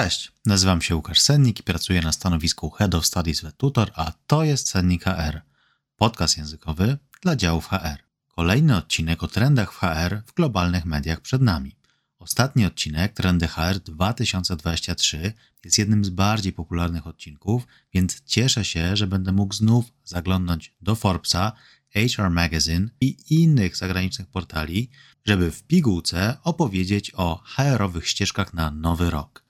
Cześć, nazywam się Łukasz Sennik i pracuję na stanowisku Head of Studies w Tutor, a to jest Sennik HR, podcast językowy dla działów HR. Kolejny odcinek o trendach w HR w globalnych mediach przed nami. Ostatni odcinek, Trendy HR 2023, jest jednym z bardziej popularnych odcinków, więc cieszę się, że będę mógł znów zaglądnąć do Forbesa, HR Magazine i innych zagranicznych portali, żeby w pigułce opowiedzieć o HR-owych ścieżkach na nowy rok.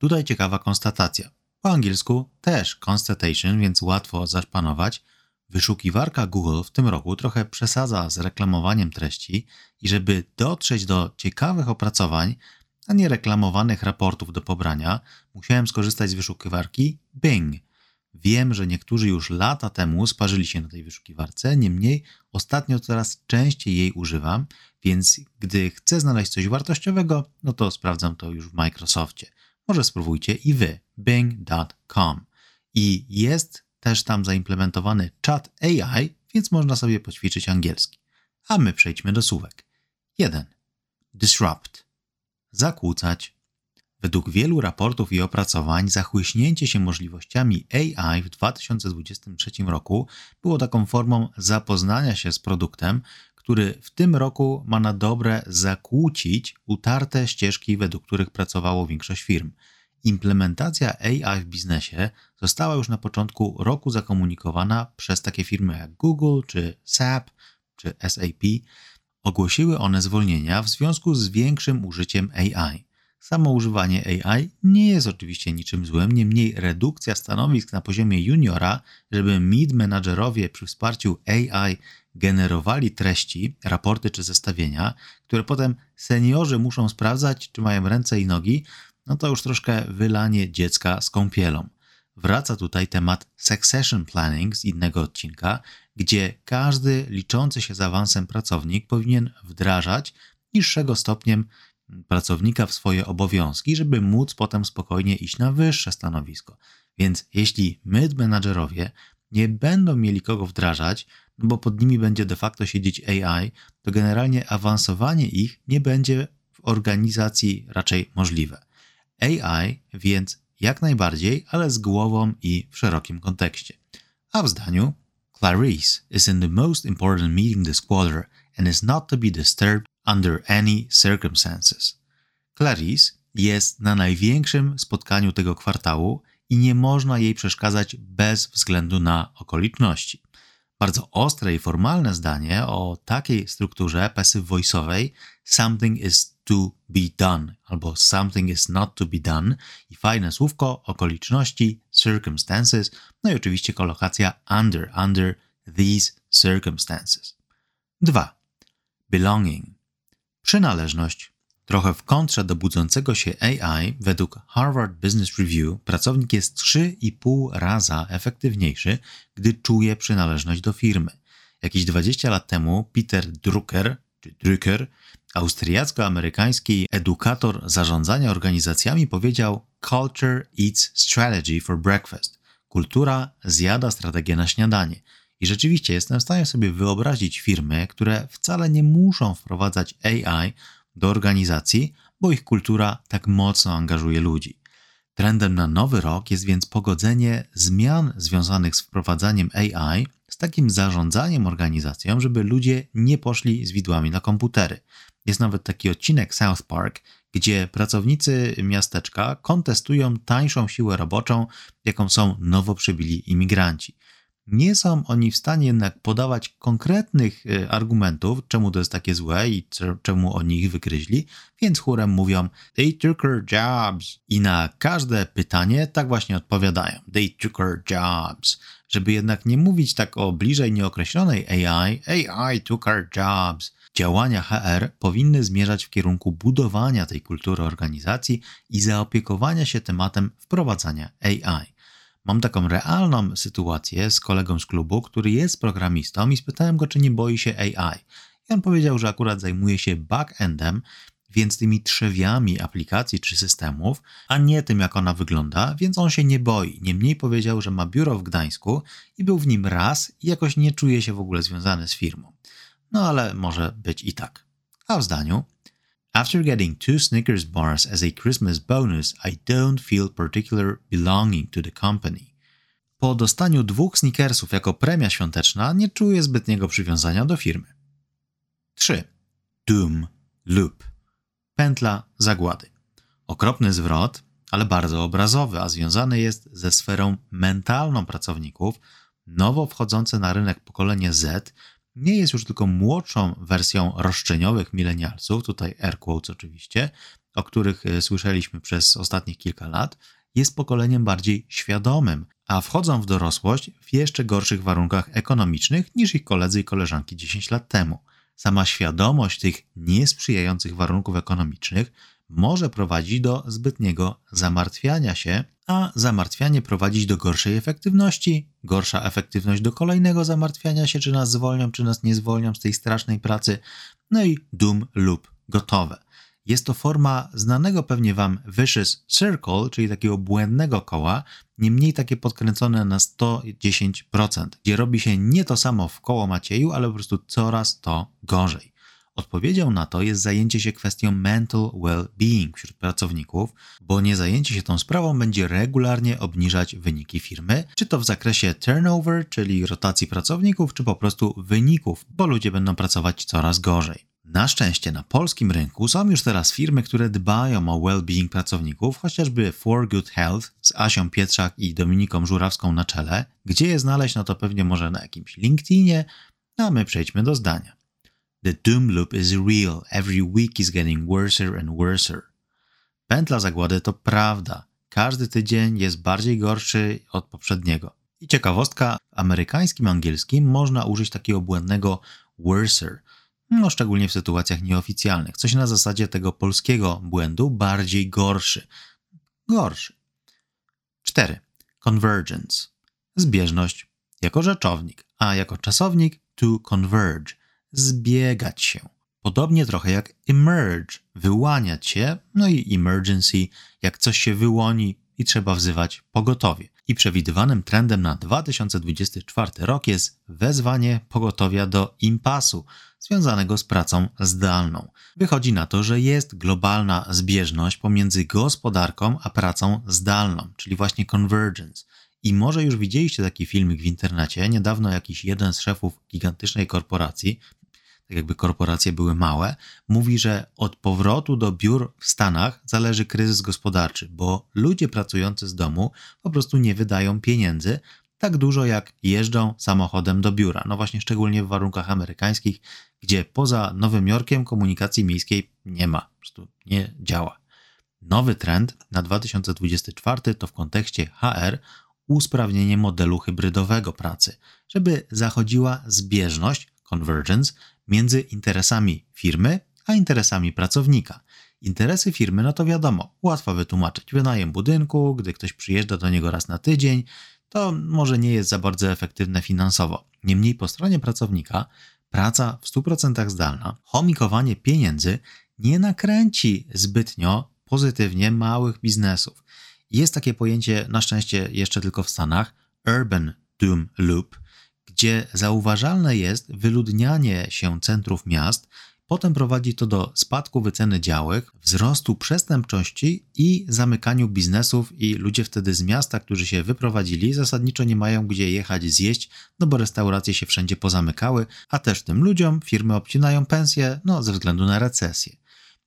Tutaj ciekawa konstatacja. Po angielsku też constatation, więc łatwo zaszpanować. Wyszukiwarka Google w tym roku trochę przesadza z reklamowaniem treści i żeby dotrzeć do ciekawych opracowań, a nie reklamowanych raportów do pobrania, musiałem skorzystać z wyszukiwarki Bing. Wiem, że niektórzy już lata temu sparzyli się na tej wyszukiwarce, niemniej ostatnio coraz częściej jej używam, więc gdy chcę znaleźć coś wartościowego, no to sprawdzam to już w Microsoftie. Może spróbujcie i wy bing.com. I jest też tam zaimplementowany chat AI, więc można sobie poćwiczyć angielski. A my przejdźmy do słówek. 1. Disrupt. Zakłócać. Według wielu raportów i opracowań zachłyśnięcie się możliwościami AI w 2023 roku było taką formą zapoznania się z produktem, który w tym roku ma na dobre zakłócić utarte ścieżki, według których pracowało większość firm. Implementacja AI w biznesie została już na początku roku zakomunikowana przez takie firmy jak Google, czy SAP, czy SAP. Ogłosiły one zwolnienia w związku z większym użyciem AI. Samo używanie AI nie jest oczywiście niczym złym, niemniej redukcja stanowisk na poziomie juniora, żeby mid-menadżerowie przy wsparciu AI generowali treści, raporty czy zestawienia, które potem seniorzy muszą sprawdzać, czy mają ręce i nogi, no to już troszkę wylanie dziecka z kąpielą. Wraca tutaj temat succession planning z innego odcinka, gdzie każdy liczący się z awansem pracownik powinien wdrażać niższego stopniem pracownika w swoje obowiązki, żeby móc potem spokojnie iść na wyższe stanowisko. Więc jeśli mid-menadżerowie nie będą mieli kogo wdrażać, no bo pod nimi będzie de facto siedzieć AI, to generalnie awansowanie ich nie będzie w organizacji raczej możliwe. AI więc jak najbardziej, ale z głową i w szerokim kontekście. A w zdaniu Clarice is in the most important meeting this quarter and is not to be disturbed under any circumstances. Clarice jest na największym spotkaniu tego kwartału i nie można jej przeszkadzać bez względu na okoliczności. Bardzo ostre i formalne zdanie o takiej strukturze pasyw voice'owej something is to be done albo something is not to be done i fajne słówko okoliczności circumstances no i oczywiście kolokacja under under these circumstances. 2. Belonging. Przynależność Trochę w kontrze do budzącego się AI, według Harvard Business Review, pracownik jest 3,5 raza efektywniejszy, gdy czuje przynależność do firmy. Jakieś 20 lat temu Peter Drucker, czy Drucker, austriacko-amerykański edukator zarządzania organizacjami powiedział Culture eats strategy for breakfast. Kultura zjada strategię na śniadanie. I rzeczywiście jestem w stanie sobie wyobrazić firmy, które wcale nie muszą wprowadzać AI do organizacji, bo ich kultura tak mocno angażuje ludzi. Trendem na nowy rok jest więc pogodzenie zmian związanych z wprowadzaniem AI z takim zarządzaniem organizacją, żeby ludzie nie poszli z widłami na komputery. Jest nawet taki odcinek South Park, gdzie pracownicy miasteczka kontestują tańszą siłę roboczą, jaką są nowo przybyli imigranci. Nie są oni w stanie jednak podawać konkretnych e, argumentów, czemu to jest takie złe i czemu oni ich wygryźli, więc chórem mówią They took our jobs. I na każde pytanie tak właśnie odpowiadają They took our jobs. Żeby jednak nie mówić tak o bliżej nieokreślonej AI, AI took our jobs. Działania HR powinny zmierzać w kierunku budowania tej kultury organizacji i zaopiekowania się tematem wprowadzania AI. Mam taką realną sytuację z kolegą z klubu, który jest programistą i spytałem go, czy nie boi się AI. I on powiedział, że akurat zajmuje się backendem, więc tymi trzewiami aplikacji czy systemów, a nie tym, jak ona wygląda, więc on się nie boi. Niemniej powiedział, że ma biuro w Gdańsku i był w nim raz i jakoś nie czuje się w ogóle związany z firmą. No ale może być i tak. A w zdaniu After getting two Snickers bars as a Christmas bonus, I don't feel particular belonging to the company. Po dostaniu dwóch Snickersów jako premia świąteczna nie czuję zbytniego przywiązania do firmy. 3. Doom Loop. Pętla zagłady. Okropny zwrot, ale bardzo obrazowy, a związany jest ze sferą mentalną pracowników. Nowo wchodzące na rynek pokolenie Z nie jest już tylko młodszą wersją roszczeniowych milenialsów, tutaj air quotes oczywiście, o których e, słyszeliśmy przez ostatnich kilka lat, jest pokoleniem bardziej świadomym, a wchodzą w dorosłość w jeszcze gorszych warunkach ekonomicznych niż ich koledzy i koleżanki 10 lat temu. Sama świadomość tych niesprzyjających warunków ekonomicznych może prowadzić do zbytniego zamartwiania się, a zamartwianie prowadzić do gorszej efektywności, gorsza efektywność do kolejnego zamartwiania się, czy nas zwolnią, czy nas nie zwolnią z tej strasznej pracy, no i doom lub gotowe. Jest to forma znanego pewnie Wam vicious circle, czyli takiego błędnego koła, niemniej takie podkręcone na 110%, gdzie robi się nie to samo w koło Macieju, ale po prostu coraz to gorzej. Odpowiedzią na to jest zajęcie się kwestią mental well-being wśród pracowników, bo nie zajęcie się tą sprawą będzie regularnie obniżać wyniki firmy, czy to w zakresie turnover, czyli rotacji pracowników, czy po prostu wyników, bo ludzie będą pracować coraz gorzej. Na szczęście na polskim rynku są już teraz firmy, które dbają o well-being pracowników, chociażby For Good Health z Asią Pietrzak i Dominiką Żurawską na czele. Gdzie je znaleźć, no to pewnie może na jakimś LinkedInie, a my przejdźmy do zdania. The doom loop is real, every week is getting worser and worser. Pętla zagłady to prawda. Każdy tydzień jest bardziej gorszy od poprzedniego. I ciekawostka, w amerykańskim angielskim można użyć takiego błędnego worser – no szczególnie w sytuacjach nieoficjalnych. Coś na zasadzie tego polskiego błędu, bardziej gorszy. Gorszy. 4. Convergence. Zbieżność jako rzeczownik, a jako czasownik to converge. Zbiegać się. Podobnie trochę jak emerge, wyłaniać się, no i emergency, jak coś się wyłoni i trzeba wzywać pogotowie. I przewidywanym trendem na 2024 rok jest wezwanie pogotowia do impasu, związanego z pracą zdalną. Wychodzi na to, że jest globalna zbieżność pomiędzy gospodarką a pracą zdalną, czyli właśnie convergence. I może już widzieliście taki filmik w internecie. Niedawno jakiś jeden z szefów gigantycznej korporacji, tak jakby korporacje były małe, mówi, że od powrotu do biur w Stanach zależy kryzys gospodarczy, bo ludzie pracujący z domu po prostu nie wydają pieniędzy, tak dużo jak jeżdżą samochodem do biura. No właśnie, szczególnie w warunkach amerykańskich, gdzie poza Nowym Jorkiem komunikacji miejskiej nie ma, po prostu nie działa. Nowy trend na 2024 to w kontekście HR usprawnienie modelu hybrydowego pracy, żeby zachodziła zbieżność, convergence, między interesami firmy a interesami pracownika. Interesy firmy, no to wiadomo, łatwo wytłumaczyć. Wynajem budynku, gdy ktoś przyjeżdża do niego raz na tydzień, to może nie jest za bardzo efektywne finansowo. Niemniej po stronie pracownika praca w 100% zdalna, chomikowanie pieniędzy nie nakręci zbytnio pozytywnie małych biznesów. Jest takie pojęcie, na szczęście jeszcze tylko w Stanach, Urban Doom Loop, gdzie zauważalne jest wyludnianie się centrów miast Potem prowadzi to do spadku wyceny działek, wzrostu przestępczości i zamykaniu biznesów i ludzie wtedy z miasta, którzy się wyprowadzili, zasadniczo nie mają gdzie jechać zjeść, no bo restauracje się wszędzie pozamykały, a też tym ludziom firmy obcinają pensje, no ze względu na recesję.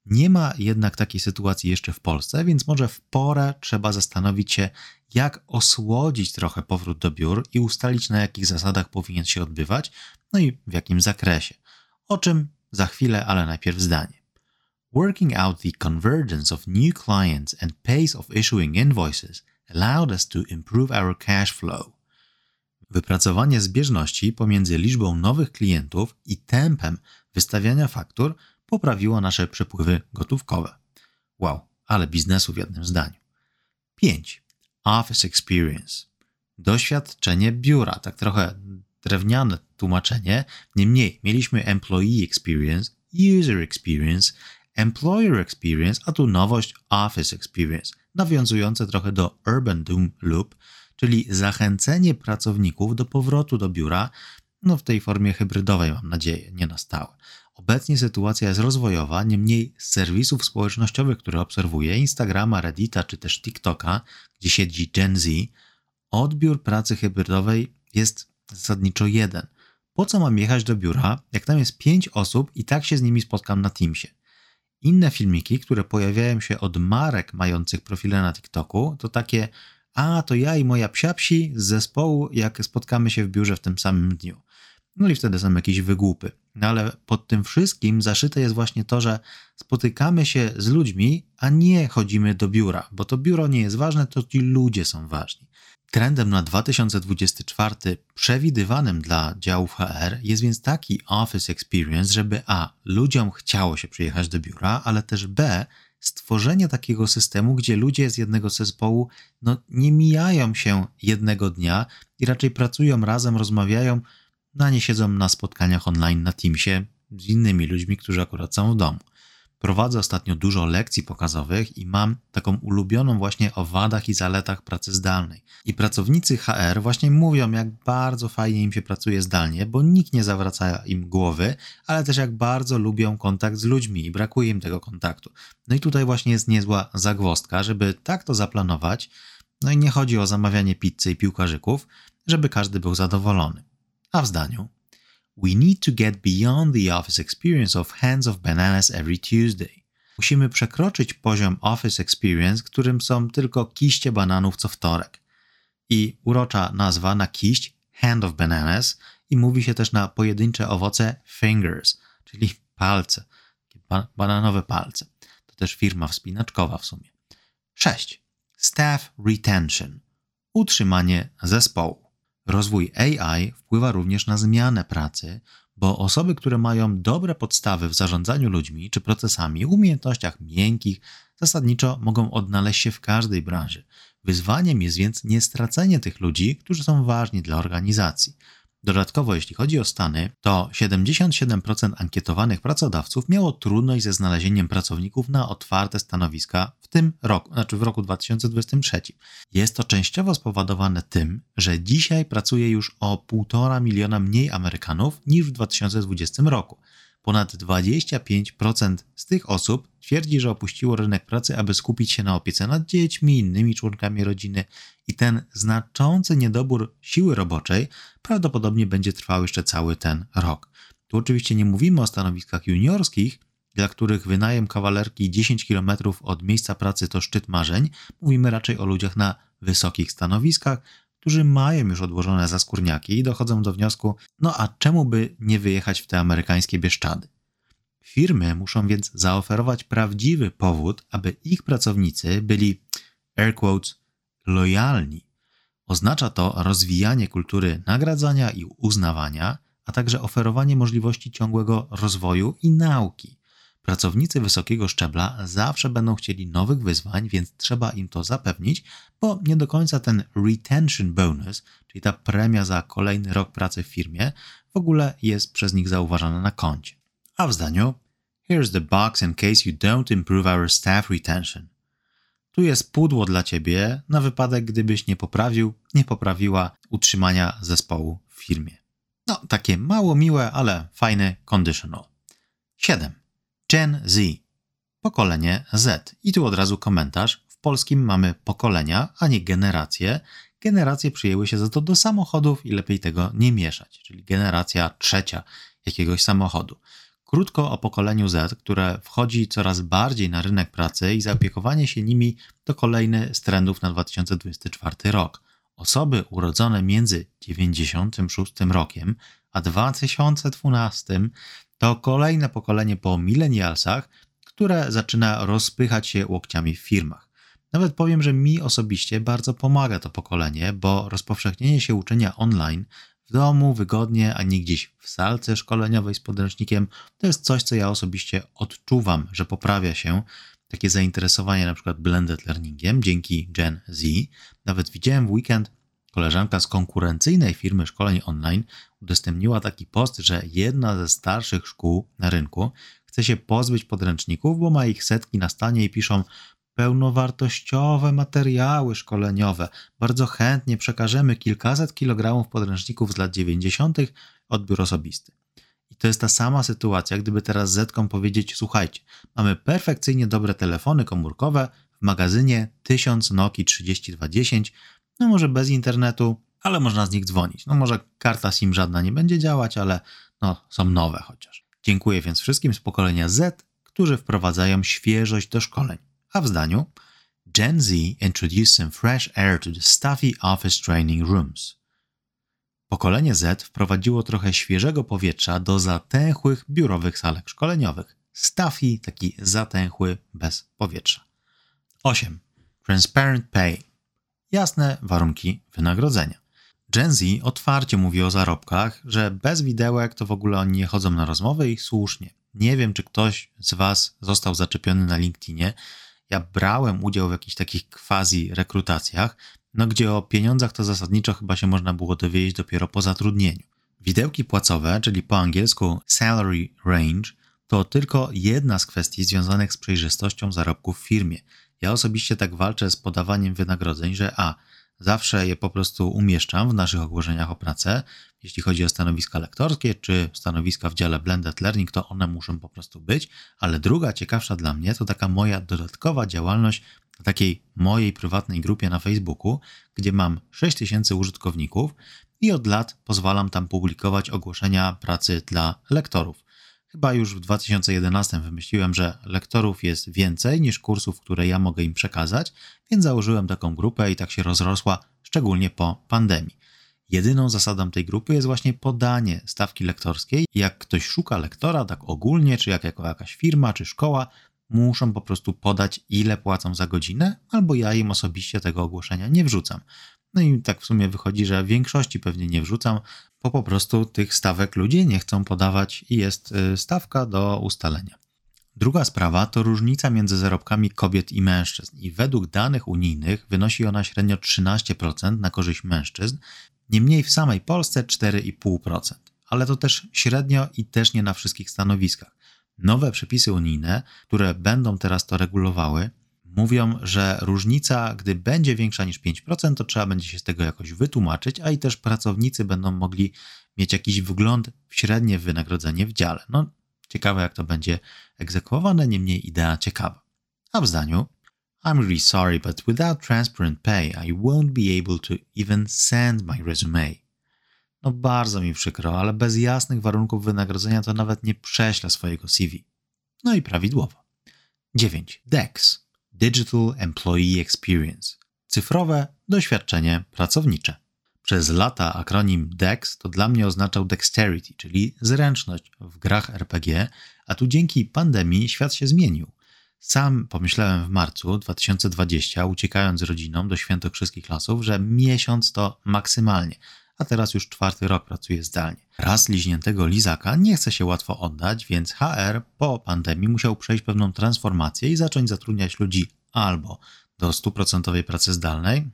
Nie ma jednak takiej sytuacji jeszcze w Polsce, więc może w porę trzeba zastanowić się, jak osłodzić trochę powrót do biur i ustalić na jakich zasadach powinien się odbywać, no i w jakim zakresie. O czym za chwilę, ale najpierw zdanie. Working out the convergence of new clients and pace of issuing invoices allowed us to improve our cash flow. Wypracowanie zbieżności pomiędzy liczbą nowych klientów i tempem wystawiania faktur poprawiło nasze przepływy gotówkowe. Wow, ale biznesu w jednym zdaniu. 5. Office Experience. Doświadczenie biura, tak trochę drewniane tłumaczenie. Niemniej mieliśmy employee experience, user experience, employer experience, a tu nowość office experience, nawiązujące trochę do urban doom loop, czyli zachęcenie pracowników do powrotu do biura, no w tej formie hybrydowej mam nadzieję, nie na stałe. Obecnie sytuacja jest rozwojowa, niemniej z serwisów społecznościowych, które obserwuję, Instagrama, Reddita czy też TikToka, gdzie siedzi Gen Z, odbiór pracy hybrydowej jest zasadniczo jeden. Po co mam jechać do biura, jak tam jest pięć osób i tak się z nimi spotkam na Teamsie? Inne filmiki, które pojawiają się od marek mających profile na TikToku, to takie a to ja i moja psiapsi z zespołu, jak spotkamy się w biurze w tym samym dniu. No i wtedy są jakieś wygłupy. No ale pod tym wszystkim zaszyte jest właśnie to, że spotykamy się z ludźmi, a nie chodzimy do biura, bo to biuro nie jest ważne, to ci ludzie są ważni. Trendem na 2024 przewidywanym dla działów HR jest więc taki office experience, żeby a. ludziom chciało się przyjechać do biura, ale też b. stworzenie takiego systemu, gdzie ludzie z jednego zespołu no, nie mijają się jednego dnia i raczej pracują razem, rozmawiają, no a nie siedzą na spotkaniach online na Teamsie z innymi ludźmi, którzy akurat są w domu. Prowadzę ostatnio dużo lekcji pokazowych i mam taką ulubioną właśnie o wadach i zaletach pracy zdalnej. I pracownicy HR właśnie mówią, jak bardzo fajnie im się pracuje zdalnie, bo nikt nie zawraca im głowy, ale też jak bardzo lubią kontakt z ludźmi i brakuje im tego kontaktu. No i tutaj właśnie jest niezła zagwostka, żeby tak to zaplanować. No i nie chodzi o zamawianie pizzy i piłkarzyków, żeby każdy był zadowolony. A w zdaniu We need to get beyond the office experience of hands of bananas every Tuesday. Musimy przekroczyć poziom office experience, którym są tylko kiście bananów co wtorek. I urocza nazwa na kiść hand of bananas i mówi się też na pojedyncze owoce fingers, czyli palce, ba bananowe palce. To też firma wspinaczkowa w sumie. 6. Staff retention. Utrzymanie zespołu. Rozwój AI wpływa również na zmianę pracy, bo osoby, które mają dobre podstawy w zarządzaniu ludźmi czy procesami, umiejętnościach miękkich, zasadniczo mogą odnaleźć się w każdej branży. Wyzwaniem jest więc nie stracenie tych ludzi, którzy są ważni dla organizacji. Dodatkowo, jeśli chodzi o Stany, to 77% ankietowanych pracodawców miało trudność ze znalezieniem pracowników na otwarte stanowiska w tym roku, znaczy w roku 2023. Jest to częściowo spowodowane tym, że dzisiaj pracuje już o 1,5 miliona mniej Amerykanów niż w 2020 roku. Ponad 25% z tych osób twierdzi, że opuściło rynek pracy, aby skupić się na opiece nad dziećmi, innymi członkami rodziny, i ten znaczący niedobór siły roboczej prawdopodobnie będzie trwał jeszcze cały ten rok. Tu oczywiście nie mówimy o stanowiskach juniorskich, dla których wynajem kawalerki 10 km od miejsca pracy to szczyt marzeń. Mówimy raczej o ludziach na wysokich stanowiskach, którzy mają już odłożone zaskórniaki i dochodzą do wniosku, no a czemu by nie wyjechać w te amerykańskie Bieszczady? Firmy muszą więc zaoferować prawdziwy powód, aby ich pracownicy byli, air quotes, lojalni. Oznacza to rozwijanie kultury nagradzania i uznawania, a także oferowanie możliwości ciągłego rozwoju i nauki. Pracownicy wysokiego szczebla zawsze będą chcieli nowych wyzwań, więc trzeba im to zapewnić, bo nie do końca ten retention bonus, czyli ta premia za kolejny rok pracy w firmie, w ogóle jest przez nich zauważana na koncie. A w zdaniu Here's the box in case you don't improve our staff retention. Tu jest pudło dla ciebie na wypadek, gdybyś nie poprawił, nie poprawiła utrzymania zespołu w firmie. No, takie mało miłe, ale fajne conditional. 7. Gen Z. Pokolenie Z. I tu od razu komentarz. W polskim mamy pokolenia, a nie generacje. Generacje przyjęły się za to do samochodów i lepiej tego nie mieszać, czyli generacja trzecia jakiegoś samochodu. Krótko o pokoleniu Z, które wchodzi coraz bardziej na rynek pracy i zaopiekowanie się nimi to kolejny z trendów na 2024 rok. Osoby urodzone między 96 rokiem a 2012 to kolejne pokolenie po milenialsach, które zaczyna rozpychać się łokciami w firmach. Nawet powiem, że mi osobiście bardzo pomaga to pokolenie, bo rozpowszechnienie się uczenia online w domu, wygodnie, a nie gdzieś w salce szkoleniowej z podręcznikiem, to jest coś, co ja osobiście odczuwam, że poprawia się takie zainteresowanie na przykład blended learningiem dzięki Gen Z. Nawet widziałem w weekend koleżanka z konkurencyjnej firmy szkoleń online udostępniła taki post, że jedna ze starszych szkół na rynku chce się pozbyć podręczników, bo ma ich setki na stanie i piszą pełnowartościowe materiały szkoleniowe. Bardzo chętnie przekażemy kilkaset kilogramów podręczników z lat 90. odbiór osobisty. I to jest ta sama sytuacja, gdyby teraz Zetkom powiedzieć: Słuchajcie, mamy perfekcyjnie dobre telefony komórkowe w magazynie 1000 Nokia 3210, no może bez internetu, ale można z nich dzwonić. No może karta SIM żadna nie będzie działać, ale no są nowe chociaż. Dziękuję więc wszystkim z pokolenia Z, którzy wprowadzają świeżość do szkoleń. A w zdaniu Gen Z introduced some fresh air to the stuffy office training rooms. Pokolenie Z wprowadziło trochę świeżego powietrza do zatęchłych biurowych salek szkoleniowych. Stuffy, taki zatęchły, bez powietrza. 8. Transparent pay. Jasne warunki wynagrodzenia. Gen Z otwarcie mówi o zarobkach, że bez widełek to w ogóle oni nie chodzą na rozmowy i słusznie. Nie wiem, czy ktoś z Was został zaczepiony na LinkedInie. Ja brałem udział w jakichś takich quasi rekrutacjach, no gdzie o pieniądzach to zasadniczo chyba się można było dowiedzieć dopiero po zatrudnieniu. Widełki płacowe, czyli po angielsku salary range, to tylko jedna z kwestii związanych z przejrzystością zarobków w firmie. Ja osobiście tak walczę z podawaniem wynagrodzeń, że a Zawsze je po prostu umieszczam w naszych ogłoszeniach o pracę. Jeśli chodzi o stanowiska lektorskie czy stanowiska w dziale Blended Learning, to one muszą po prostu być. Ale druga, ciekawsza dla mnie, to taka moja dodatkowa działalność na takiej mojej prywatnej grupie na Facebooku, gdzie mam 6000 użytkowników i od lat pozwalam tam publikować ogłoszenia pracy dla lektorów. Chyba już w 2011 wymyśliłem, że lektorów jest więcej niż kursów, które ja mogę im przekazać, więc założyłem taką grupę i tak się rozrosła, szczególnie po pandemii. Jedyną zasadą tej grupy jest właśnie podanie stawki lektorskiej. Jak ktoś szuka lektora, tak ogólnie, czy jak jako jakaś firma, czy szkoła, muszą po prostu podać, ile płacą za godzinę, albo ja im osobiście tego ogłoszenia nie wrzucam. No i tak w sumie wychodzi, że większości pewnie nie wrzucam, bo po prostu tych stawek ludzie nie chcą podawać i jest y, stawka do ustalenia. Druga sprawa to różnica między zarobkami kobiet i mężczyzn i według danych unijnych wynosi ona średnio 13% na korzyść mężczyzn, niemniej w samej Polsce 4,5%. Ale to też średnio i też nie na wszystkich stanowiskach. Nowe przepisy unijne, które będą teraz to regulowały, mówią, że różnica, gdy będzie większa niż 5%, to trzeba będzie się z tego jakoś wytłumaczyć, a i też pracownicy będą mogli mieć jakiś wgląd w średnie wynagrodzenie w dziale. No, ciekawe jak to będzie egzekwowane, niemniej idea ciekawa. A w zdaniu I'm really sorry, but without transparent pay, I won't be able to even send my resume. No bardzo mi przykro, ale bez jasnych warunków wynagrodzenia to nawet nie prześlę swojego CV. No i prawidłowo. 9. DEX. Digital Employee Experience cyfrowe doświadczenie pracownicze. Przez lata akronim DEX to dla mnie oznaczał dexterity, czyli zręczność w grach RPG, a tu dzięki pandemii świat się zmienił. Sam pomyślałem w marcu 2020, uciekając z rodziną do świętokrzyskich lasów, że miesiąc to maksymalnie, a teraz już czwarty rok pracuję zdalnie. Raz liźniętego lizaka nie chce się łatwo oddać, więc HR po pandemii musiał przejść pewną transformację i zacząć zatrudniać ludzi albo do stuprocentowej pracy zdalnej,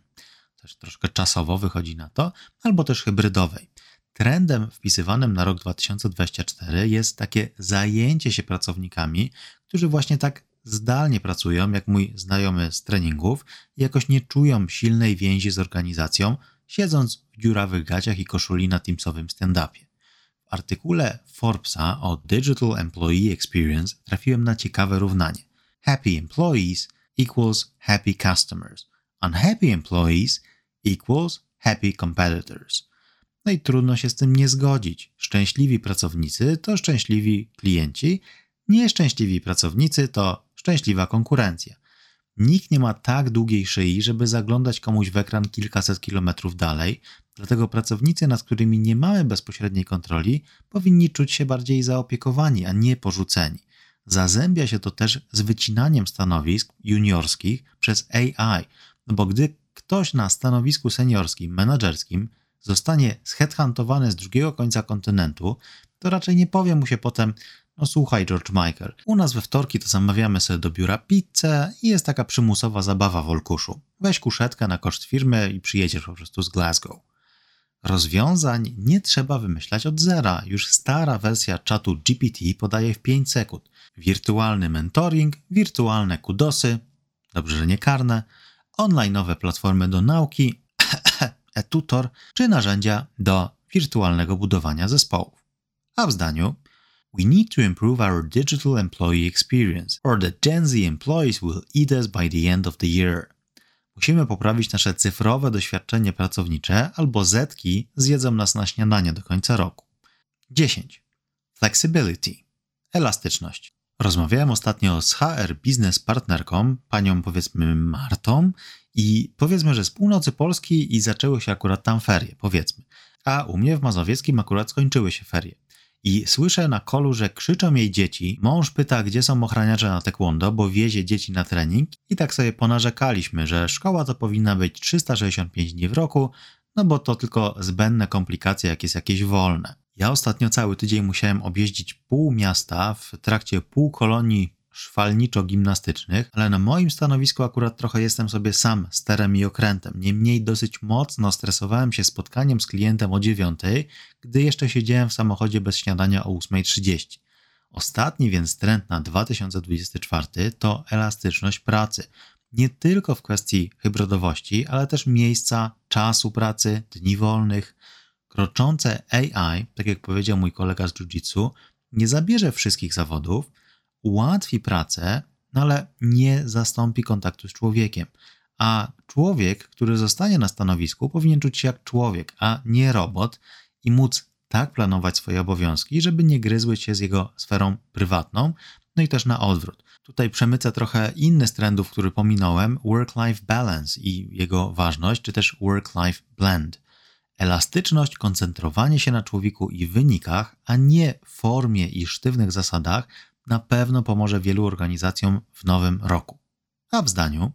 też troszkę czasowo wychodzi na to, albo też hybrydowej. Trendem wpisywanym na rok 2024 jest takie zajęcie się pracownikami, którzy właśnie tak zdalnie pracują, jak mój znajomy z treningów, i jakoś nie czują silnej więzi z organizacją, siedząc w dziurawych gaciach i koszuli na Teamsowym stand-upie. W artykule Forbesa o Digital Employee Experience trafiłem na ciekawe równanie. Happy employees equals happy customers. Unhappy employees equals happy competitors. No i trudno się z tym nie zgodzić. Szczęśliwi pracownicy to szczęśliwi klienci, nieszczęśliwi pracownicy to szczęśliwa konkurencja. Nikt nie ma tak długiej szyi, żeby zaglądać komuś w ekran kilkaset kilometrów dalej, dlatego pracownicy, nad którymi nie mamy bezpośredniej kontroli, powinni czuć się bardziej zaopiekowani, a nie porzuceni. Zazębia się to też z wycinaniem stanowisk juniorskich przez AI, no bo gdy ktoś na stanowisku seniorskim, menedżerskim zostanie zheadhuntowany z drugiego końca kontynentu, to raczej nie powie mu się potem, no słuchaj, George Michael, u nas we wtorki to zamawiamy sobie do biura pizzę i jest taka przymusowa zabawa w Olkuszu. Weź kuszetkę na koszt firmy i przyjedziesz po prostu z Glasgow. Rozwiązań nie trzeba wymyślać od zera. Już stara wersja czatu GPT podaje w 5 sekund. Wirtualny mentoring, wirtualne kudosy, dobrze, że nie karne, online'owe platformy do nauki, e-tutor czy narzędzia do wirtualnego budowania zespołów. A w zdaniu We need to improve our digital employee experience, or the Gen Z employees will eat us by the end of the year. Musimy poprawić nasze cyfrowe doświadczenie pracownicze, albo Zetki zjedzą nas na śniadanie do końca roku. 10. Flexibility. Elastyczność. Rozmawiałem ostatnio z HR biznes partnerką, panią powiedzmy Martą, i powiedzmy, że z północy Polski i zaczęły się akurat tam ferie, powiedzmy. A u mnie w Mazowieckim akurat skończyły się ferie. I słyszę na kolu, że krzyczą jej dzieci. Mąż pyta, gdzie są ochraniacze na taekwondo, bo wiezie dzieci na trening. I tak sobie ponarzekaliśmy, że szkoła to powinna być 365 dni w roku, no bo to tylko zbędne komplikacje, jak jest jakieś wolne. Ja ostatnio cały tydzień musiałem objeździć pół miasta w trakcie pół kolonii szwalniczo-gimnastycznych, ale na moim stanowisku akurat trochę jestem sobie sam sterem i okrętem. Niemniej dosyć mocno stresowałem się spotkaniem z klientem o 9, gdy jeszcze siedziałem w samochodzie bez śniadania o 8.30. Ostatni więc trend na 2024 to elastyczność pracy. Nie tylko w kwestii hybrydowości, ale też miejsca, czasu pracy, dni wolnych. Kroczące AI, tak jak powiedział mój kolega z jiu-jitsu, nie zabierze wszystkich zawodów, ułatwi pracę, no ale nie zastąpi kontaktu z człowiekiem. A człowiek, który zostanie na stanowisku, powinien czuć się jak człowiek, a nie robot i móc tak planować swoje obowiązki, żeby nie gryzły się z jego sferą prywatną, no i też na odwrót. Tutaj przemycę trochę inny z trendów, który pominąłem, work-life balance i jego ważność, czy też work-life blend. Elastyczność, koncentrowanie się na człowieku i wynikach, a nie formie i sztywnych zasadach, na pewno pomoże wielu organizacjom w nowym roku. A w zdaniu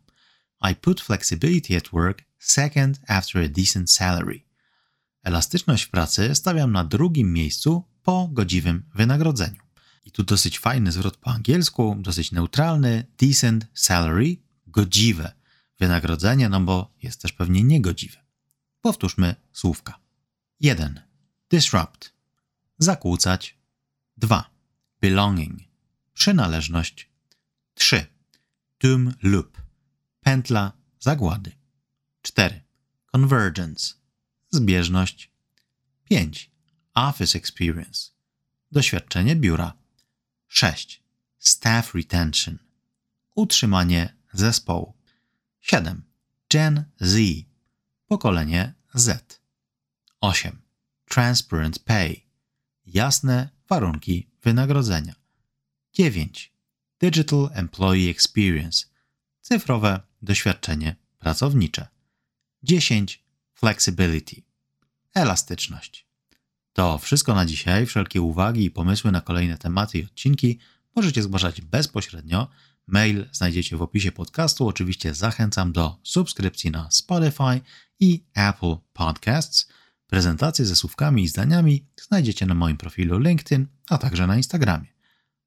I put flexibility at work second after a decent salary. Elastyczność w pracy stawiam na drugim miejscu po godziwym wynagrodzeniu. I tu dosyć fajny zwrot po angielsku, dosyć neutralny, decent salary, godziwe wynagrodzenie, no bo jest też pewnie niegodziwe. Powtórzmy słówka. 1. Disrupt. Zakłócać. 2. Belonging przynależność. 3. Tum loop, pętla zagłady. 4. Convergence, zbieżność. 5. Office experience, doświadczenie biura. 6. Staff retention, utrzymanie zespołu. 7. Gen Z, pokolenie Z. 8. Transparent pay, jasne warunki wynagrodzenia. 9. Digital Employee Experience cyfrowe doświadczenie pracownicze. 10. Flexibility elastyczność. To wszystko na dzisiaj. Wszelkie uwagi i pomysły na kolejne tematy i odcinki możecie zgłaszać bezpośrednio. Mail znajdziecie w opisie podcastu. Oczywiście zachęcam do subskrypcji na Spotify i Apple Podcasts. Prezentacje ze słówkami i zdaniami znajdziecie na moim profilu LinkedIn, a także na Instagramie.